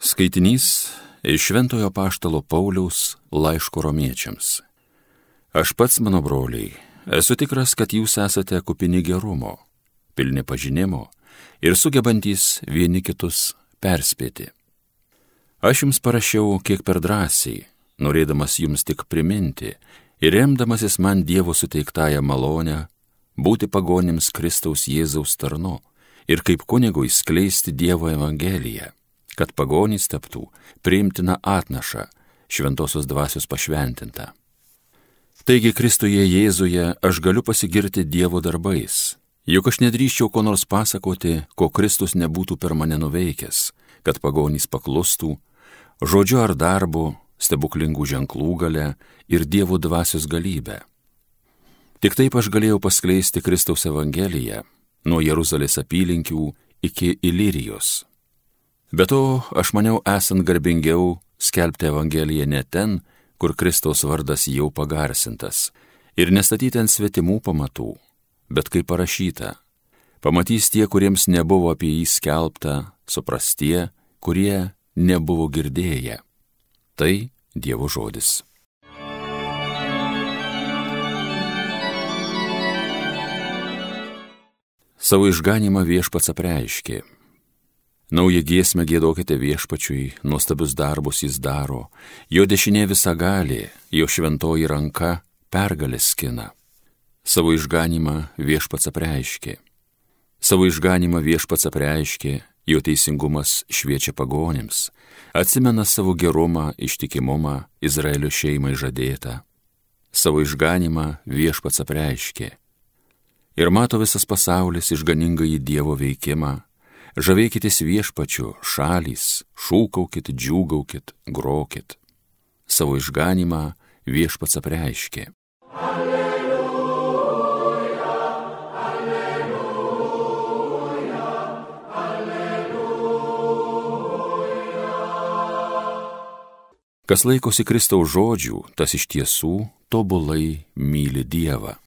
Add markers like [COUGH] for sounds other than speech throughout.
Skaitinys iš Šventojo Paštalo Pauliaus laiško romiečiams. Aš pats, mano broliai, esu tikras, kad jūs esate kupini gerumo, pilni pažinimo ir sugebantys vieni kitus perspėti. Aš jums parašiau kiek per drąsiai, norėdamas jums tik priminti ir remdamasis man Dievo suteiktąją malonę būti pagonims Kristaus Jėzaus tarnu ir kaip kunigui skleisti Dievo Evangeliją kad pagonys taptų priimtina atnaša šventosios dvasios pašventinta. Taigi Kristuje Jėzuje aš galiu pasigirti Dievo darbais, juk aš nedrįščiau ko nors pasakoti, ko Kristus nebūtų per mane nuveikęs, kad pagonys paklustų, žodžiu ar darbu, stebuklingų ženklų gale ir Dievo dvasios galybę. Tik taip aš galėjau paskleisti Kristaus Evangeliją nuo Jeruzalės apylinkių iki Ilirijos. Be to, aš maniau esant garbingiau skelbti Evangeliją ne ten, kur Kristaus vardas jau pagarsintas, ir nestatyti ant svetimų pamatų, bet kaip parašyta, pamatys tie, kuriems nebuvo apie jį skelbta, supras tie, kurie nebuvo girdėję. Tai Dievo žodis. Savo išganimą viešpats apreiškė Naują giesmę gėdokite viešpačiui, nuostabius darbus jis daro, jo dešinė visa gali, jo šventoji ranka pergalės skina. Savo išganimą viešpats apreiškė. Savo išganimą viešpats apreiškė, jo teisingumas šviečia pagonėms, atsimena savo gerumą, ištikimumą Izraelio šeimai žadėtą. Savo išganimą viešpats apreiškė. Ir mato visas pasaulis išganingą į Dievo veikimą Žavėkitės viešpačiu, šalys, šūkaukit, džiūgaukit, grokit. Savo išganimą viešpats apreiškė. Alleluja, alleluja, alleluja. Kas laikosi Kristaus žodžių, tas iš tiesų tobulai myli Dievą.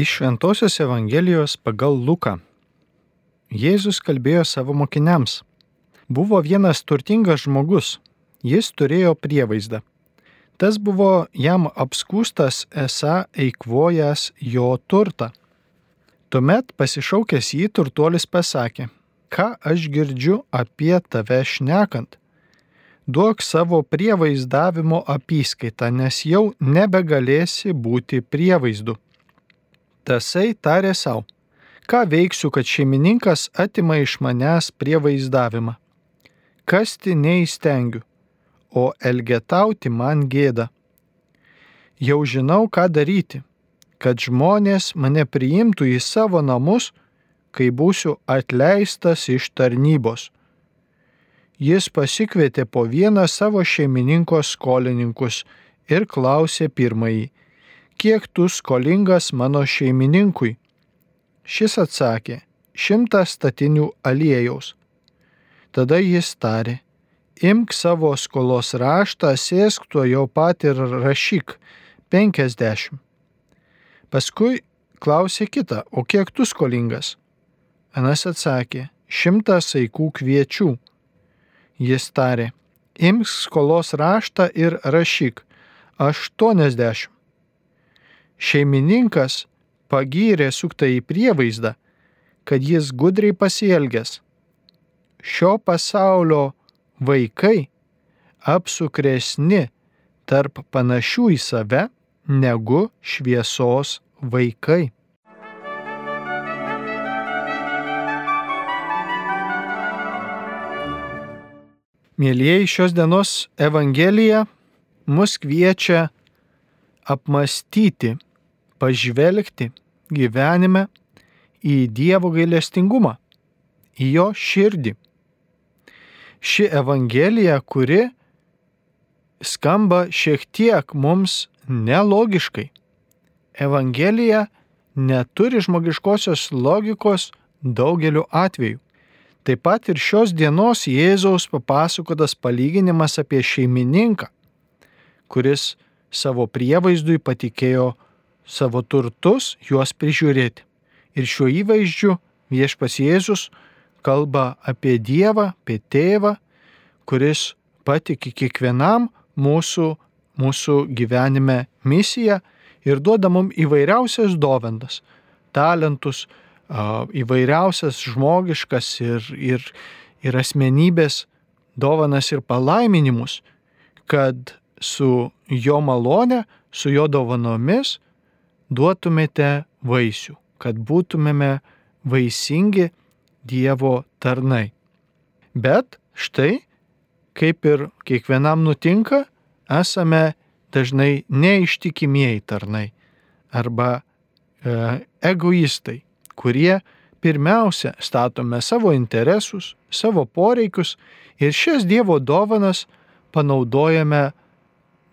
Iš Šventojios Evangelijos pagal Luką. Jėzus kalbėjo savo mokiniams. Buvo vienas turtingas žmogus. Jis turėjo prievaizdą. Tas buvo jam apskūstas esą eikvojęs jo turtą. Tuomet pasišaukęs jį turtuolis pasakė, ką aš girdžiu apie tave šnekant. Duok savo prievaizdavimo apyskaitą, nes jau nebegalėsi būti prievaizdu. Tasai tarė savo, ką veiksiu, kad šeimininkas atima iš manęs prievaizdavimą. Kasti neįstengiu, o elgetauti man gėda. Jau žinau, ką daryti, kad žmonės mane priimtų į savo namus, kai būsiu atleistas iš tarnybos. Jis pasikvietė po vieną savo šeimininko skolininkus ir klausė pirmąjį, kiek tu skolingas mano šeimininkui? Šis atsakė, šimtą statinių aliejaus. Tada jis tarė, imk savo skolos raštą, sėsk tuo jau pat ir rašyk penkiasdešimt. Paskui klausė kitą, o kiek tu skolingas? Anas atsakė, šimtą saikų kviečių. Jis tarė, imk skolos raštą ir rašyk aštuoniasdešimt. Šeimininkas pagyrė suktą į prievaizdą, kad jis gudriai pasielgęs. Šio pasaulio vaikai apsukresni tarp panašių į save negu šviesos vaikai. Mėlyjei, šios dienos Evangelija mus kviečia apmastyti pažvelgti gyvenime į Dievo gailestingumą, į jo širdį. Ši Evangelija, kuri skamba šiek tiek mums nelogiškai. Evangelija neturi žmogiškosios logikos daugeliu atveju. Taip pat ir šios dienos Jėzaus papasakotas palyginimas apie šeimininką, kuris savo prievaizdui patikėjo savo turtus, juos prižiūrėti. Ir šiuo įvaizdžiu viešpas Jėzus kalba apie Dievą, apie Tėvą, kuris patiki kiekvienam mūsų, mūsų gyvenime misiją ir duoda mums įvairiausias dovanas, talentus, įvairiausias žmogiškas ir, ir, ir asmenybės dovanas ir palaiminimus, kad su jo malone, su jo dovanomis duotumėte vaisių, kad būtumėme vaisingi Dievo tarnai. Bet štai, kaip ir kiekvienam nutinka, esame dažnai neištikimieji tarnai arba e, egoistai, kurie pirmiausia statome savo interesus, savo poreikius ir šias Dievo dovanas panaudojame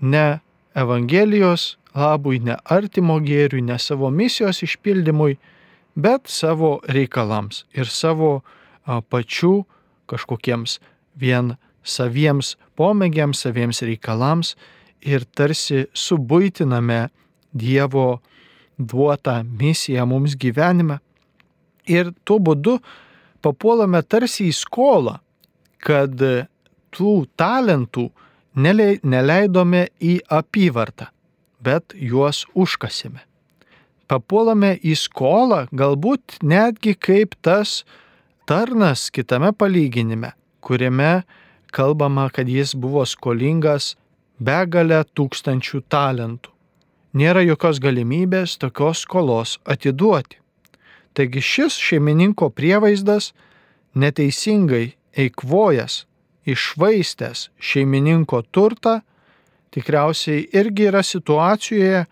ne Evangelijos labui, ne artimo gėriui, ne savo misijos išpildymui, bet savo reikalams ir savo pačių kažkokiems vien saviems pomėgiams, saviems reikalams ir tarsi subūtiname Dievo duotą misiją mums gyvenime. Ir tuo būdu papuolame tarsi į skolą, kad tų talentų neleidome į apyvartą, bet juos užkasime. Papuolame į skolą, galbūt netgi kaip tas tarnas kitame palyginime, kuriame kalbama, kad jis buvo skolingas begalę tūkstančių talentų. Nėra jokios galimybės tokios skolos atiduoti. Taigi šis šeimininko prievaizdas neteisingai eikvojas, išvaistęs šeimininko turtą, tikriausiai irgi yra situacijoje,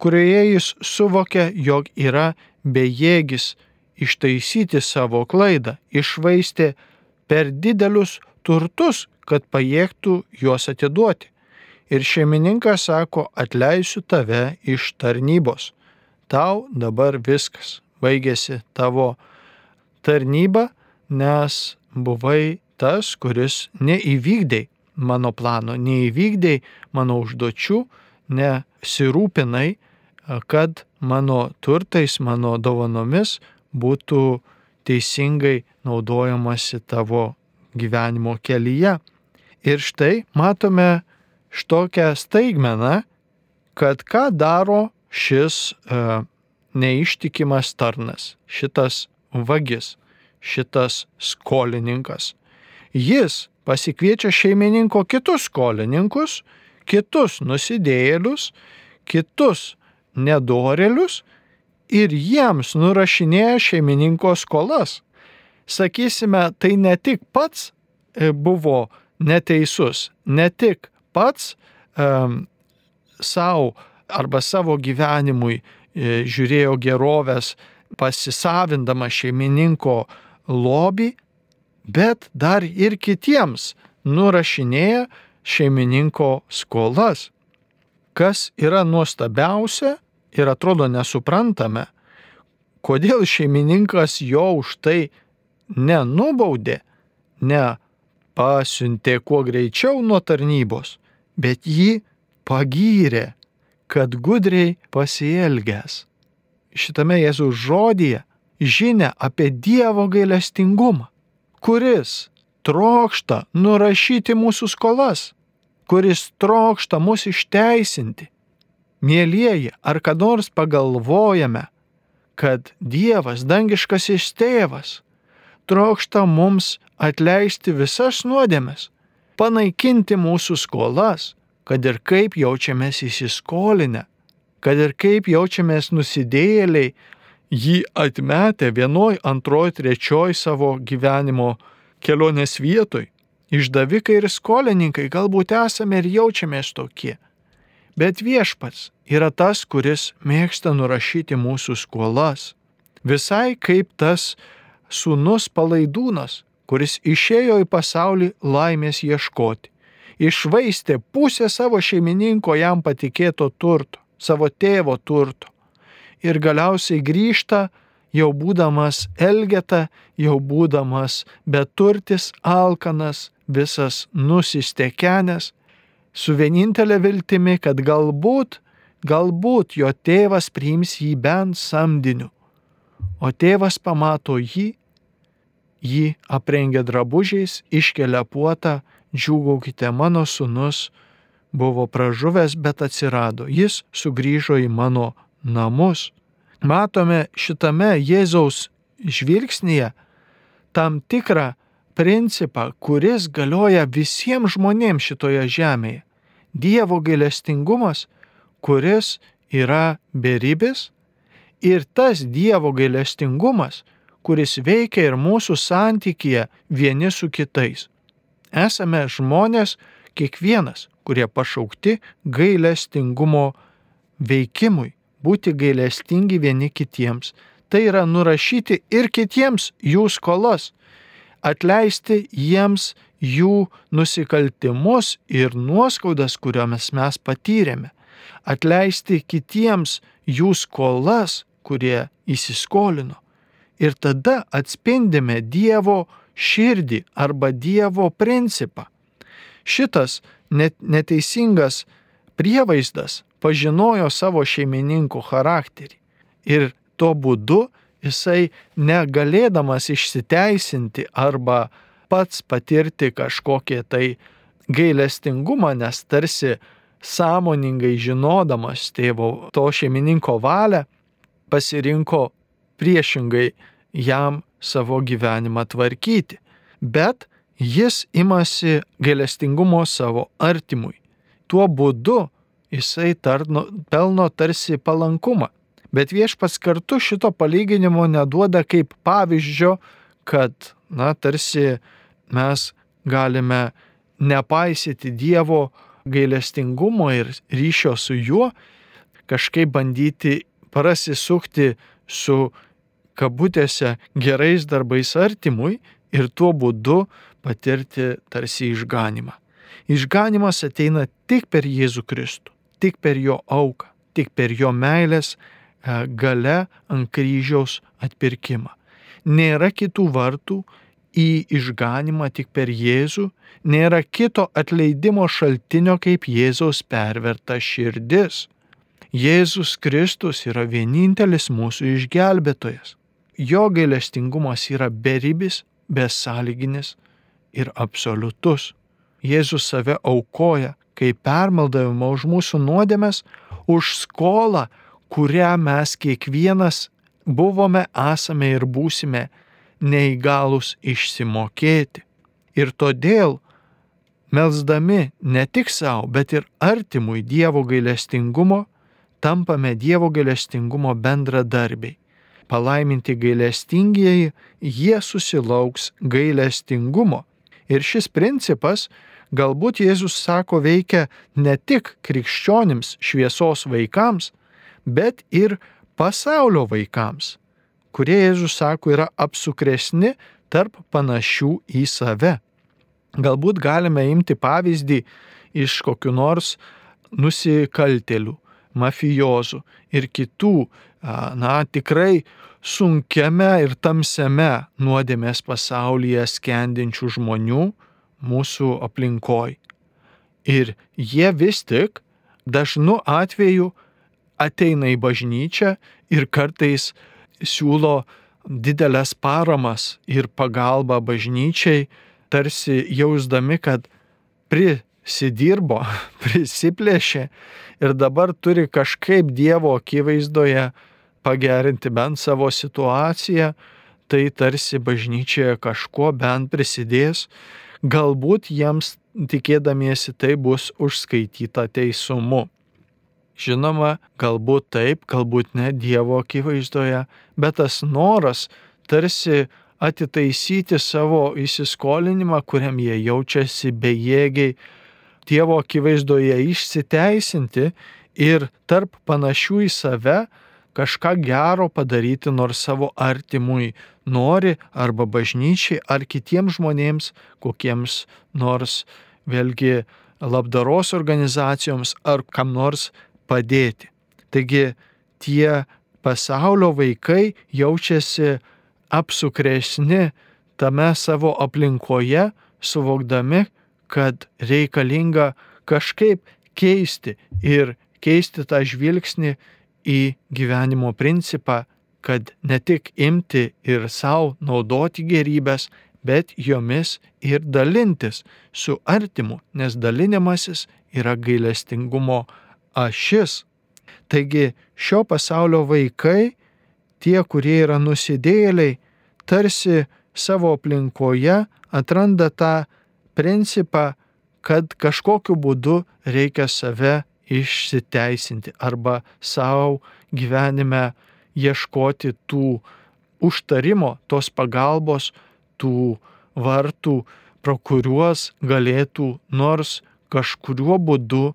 kurioje jis suvokia, jog yra bejėgis ištaisyti savo klaidą, išvaistė per didelius turtus, kad pajėgtų juos atiduoti. Ir šeimininkas sako, atleisiu tave iš tarnybos. Tau dabar viskas. Baigėsi tavo tarnyba, nes buvai tas, kuris neįvykdėjai mano plano, neįvykdėjai mano užduočių, nesirūpinai, kad mano turtais, mano dovanomis būtų teisingai naudojamasi tavo gyvenimo kelyje. Ir štai matome štokią staigmeną, kad ką daro šis e, neištikimas tarnas, šitas vagis, šitas skolininkas. Jis pasikviečia šeimininko kitus skolininkus, kitus nusidėjėlius, kitus nedorelius ir jiems nurašinėja šeimininko skolas. Sakysime, tai ne tik pats e, buvo neteisus, ne tik pats um, savo arba savo gyvenimui e, žiūrėjo gerovės pasisavindama šeimininko lobį, bet dar ir kitiems nurašinėja šeimininko skolas. Kas yra nuostabiausia ir atrodo nesuprantame, kodėl šeimininkas jo už tai nenubaudė, ne pasiuntė kuo greičiau nuo tarnybos, bet jį pagyrė, kad gudriai pasielgęs. Šitame Jėzaus žodyje žinia apie Dievo gailestingumą, kuris trokšta nurašyti mūsų skolas, kuris trokšta mus išteisinti. Mėlyjeji, ar kad nors pagalvojame, kad Dievas, dangiškasis tėvas, trokšta mums atleisti visas nuodėmes, panaikinti mūsų skolas, kad ir kaip jaučiamės įsiskolinę, kad ir kaip jaučiamės nusidėjėliai, jį atmetę vienoj, antroj, trečioj savo gyvenimo kelionės vietoj. Išdavikai ir skolininkai galbūt esame ir jaučiamės tokie. Bet viešpats yra tas, kuris mėgsta nurašyti mūsų skolas. Visai kaip tas sūnus palaidūnas, kuris išėjo į pasaulį laimės ieškoti. Išvaistė pusę savo šeimininko jam patikėto turto, savo tėvo turto. Ir galiausiai grįžta, jau būdamas elgeta, jau būdamas beturtis, alkanas, visas nusistekenęs, su vienintelė viltimi, kad galbūt, galbūt jo tėvas priims jį bent samdiniu. O tėvas pamato jį, jį aprengia drabužiais, iškelia puotą, džiūgaukite mano sunus, buvo pražuvęs, bet atsirado. Jis sugrįžo į mano namus. Matome šitame Jėzaus žvilgsnėje tam tikrą principą, kuris galioja visiems žmonėms šitoje žemėje. Dievo gailestingumas, kuris yra beribis ir tas Dievo gailestingumas, kuris veikia ir mūsų santykėje vieni su kitais. Esame žmonės, kiekvienas, kurie pašaukti gailestingumo veikimui, būti gailestingi vieni kitiems. Tai yra nurašyti ir kitiems jų skolas, atleisti jiems jų nusikaltimus ir nuoskaudas, kuriomis mes patyrėme, atleisti kitiems jų skolas, kurie įsiskolino. Ir tada atspindime Dievo širdį arba Dievo principą. Šitas net, neteisingas prievaizdas pažinojo savo šeimininko charakterį. Ir tuo būdu jisai negalėdamas išsiteisinti arba pats patirti kažkokie tai gailestingumą, nes tarsi sąmoningai žinodamas tėvo to šeimininko valią, pasirinko priešingai jam savo gyvenimą tvarkyti. Bet jis imasi gailestingumo savo artimui. Tuo būdu jisai tarno, pelno tarsi palankumą. Bet viešpats kartu šito palyginimo neduoda kaip pavyzdžio, kad, na, tarsi mes galime nepaisyti Dievo gailestingumo ir ryšio su juo, kažkaip bandyti prasisukti su kabutėse gerais darbais artimui ir tuo būdu patirti tarsi išganimą. Išganimas ateina tik per Jėzų Kristų, tik per jo auką, tik per jo meilės e, gale ant kryžiaus atpirkimą. Nėra kitų vartų į išganimą tik per Jėzų, nėra kito atleidimo šaltinio kaip Jėzaus perverta širdis. Jėzus Kristus yra vienintelis mūsų išgelbėtojas. Jo gailestingumas yra beribis, besąlyginis ir absoliutus. Jėzus save aukoja kaip permaldavimą už mūsų nuodėmes, už skolą, kurią mes kiekvienas buvome, esame ir būsime neįgalus išsimokėti. Ir todėl, melzdami ne tik savo, bet ir artimui Dievo gailestingumo, tampame Dievo gailestingumo bendradarbiai. Palaiminti gailestingieji, jie susilauks gailestingumo. Ir šis principas, galbūt Jėzus sako, veikia ne tik krikščionims šviesos vaikams, bet ir pasaulio vaikams, kurie Jėzus sako yra apsukresni tarp panašių į save. Galbūt galime imti pavyzdį iš kokiu nors nusikaltelių, mafijozų ir kitų, na, tikrai sunkiame ir tamsiame nuodėmės pasaulyje skendinčių žmonių mūsų aplinkoj. Ir jie vis tik dažnu atveju ateina į bažnyčią ir kartais siūlo didelės paramas ir pagalbą bažnyčiai, tarsi jausdami, kad prisidirbo, [LAUGHS] prisiplėšė ir dabar turi kažkaip Dievo akivaizdoje pagerinti bent savo situaciją, tai tarsi bažnyčioje kažkuo bent prisidės, galbūt jiems tikėdamiesi tai bus užskaityta teisumu. Žinoma, galbūt taip, galbūt ne Dievo akivaizdoje, bet tas noras tarsi atitaisyti savo įsiskolinimą, kuriam jie jaučiasi bejėgiai, Dievo akivaizdoje išsiteisinti ir tarp panašių į save kažką gero padaryti nors savo artimui nori arba bažnyčiai ar kitiems žmonėms, kokiems nors vėlgi labdaros organizacijoms ar kam nors padėti. Taigi tie pasaulio vaikai jaučiasi apsukresni tame savo aplinkoje, suvokdami, kad reikalinga kažkaip keisti ir keisti tą žvilgsnį į gyvenimo principą, kad ne tik imti ir savo naudoti gerybės, bet jomis ir dalintis su artimu, nes dalinimasis yra gailestingumo ašis. Taigi šio pasaulio vaikai, tie, kurie yra nusidėliai, tarsi savo aplinkoje atranda tą principą, kad kažkokiu būdu reikia save išsiteisinti arba savo gyvenime ieškoti tų užtarimo, tos pagalbos, tų vartų, pro kuriuos galėtų nors kažkuriuo būdu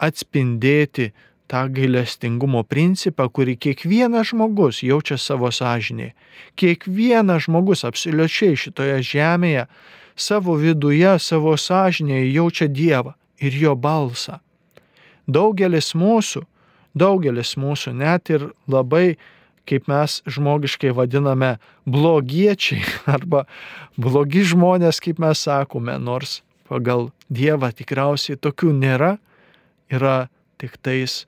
atspindėti tą gailestingumo principą, kurį kiekvienas žmogus jaučia savo sąžinėje. Kiekvienas žmogus absoliučiai šitoje žemėje savo viduje, savo sąžinėje jaučia Dievą ir jo balsą. Daugelis mūsų, daugelis mūsų net ir labai, kaip mes žmogiškai vadiname, blogiečiai [LAUGHS] arba blogi žmonės, kaip mes sakome, nors pagal Dievą tikriausiai tokių nėra, yra tik tais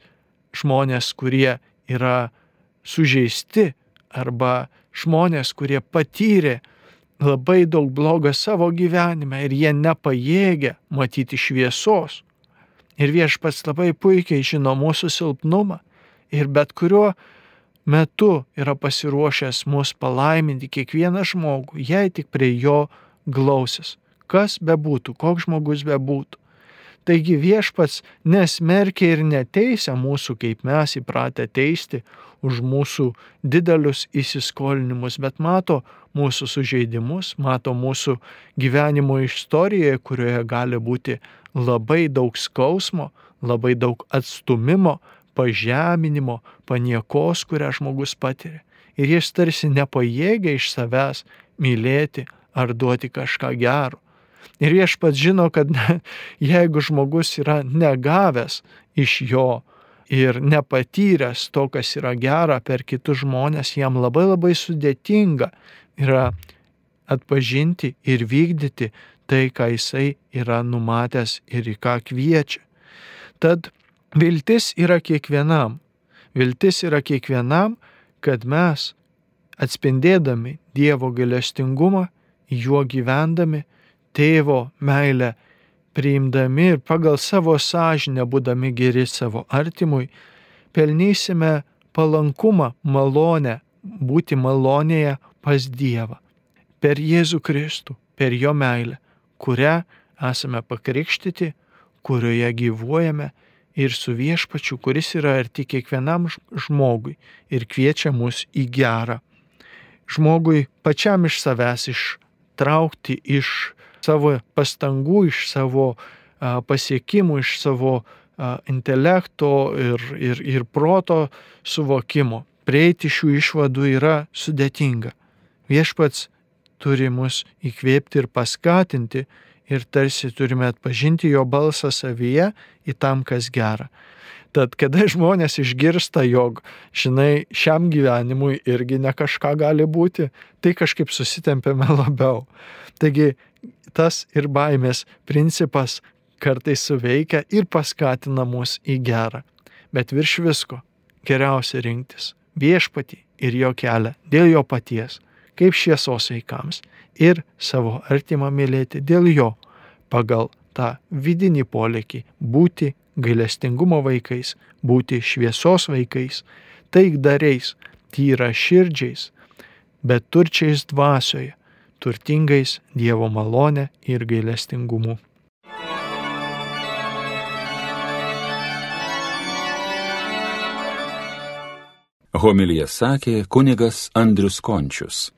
žmonės, kurie yra sužeisti arba žmonės, kurie patyrė labai daug blogo savo gyvenime ir jie nepajėgia matyti šviesos. Ir viešpats labai puikiai žino mūsų silpnumą ir bet kuriuo metu yra pasiruošęs mus palaiminti kiekvieną žmogų, jei tik prie jo glausis. Kas bebūtų, koks žmogus bebūtų. Taigi viešpats nesmerkia ir neteisia mūsų, kaip mes įpratę teisti, už mūsų didelius įsiskolinimus, bet mato mūsų sužeidimus, mato mūsų gyvenimo istorijoje, kurioje gali būti labai daug skausmo, labai daug atstumimo, pažeminimo, paniekos, kurią žmogus patiria. Ir jis tarsi nepajėgia iš savęs mylėti ar duoti kažką gero. Ir viešpats žino, kad [LAUGHS] jeigu žmogus yra negavęs iš jo ir nepatyręs to, kas yra gera per kitus žmonės, jam labai labai sudėtinga yra atpažinti ir vykdyti tai, ką jisai yra numatęs ir į ką kviečia. Tad viltis yra kiekvienam. Viltis yra kiekvienam, kad mes atspindėdami Dievo galestingumą, juo gyvendami, tėvo meilę priimdami ir pagal savo sąžinę būdami geri savo artimui, pelnysime palankumą, malonę, būti malonėje pas Dievą. Per Jėzų Kristų, per Jo meilę, kurią esame pakrikštyti, kurioje gyvuojame ir su viešpačiu, kuris yra arti kiekvienam žmogui ir kviečia mus į gerą. Žmogui pačiam iš savęs ištraukti iš savo pastangų, iš savo pasiekimų, iš savo intelekto ir, ir, ir proto suvokimo. Prieiti šių išvadų yra sudėtinga. Viešpats turi mus įkvėpti ir paskatinti ir tarsi turime atpažinti jo balsą savyje į tam, kas gera. Tad kada žmonės išgirsta, jog, žinai, šiam gyvenimui irgi ne kažką gali būti, tai kažkaip susitempiame [LAUGHS] labiau. Taigi tas ir baimės principas kartais suveikia ir paskatina mus į gerą. Bet virš visko geriausia rinktis viešpatį ir jo kelią dėl jo paties, kaip šviesos vaikams, ir savo artimą mylėti dėl jo, pagal tą vidinį polėkį būti gailestingumo vaikais, būti šviesos vaikais, taikdariais, tyra širdžiais, bet turčiais dvasioje, turtingais Dievo malonę ir gailestingumu. Homilija sakė kunigas Andrius Končius.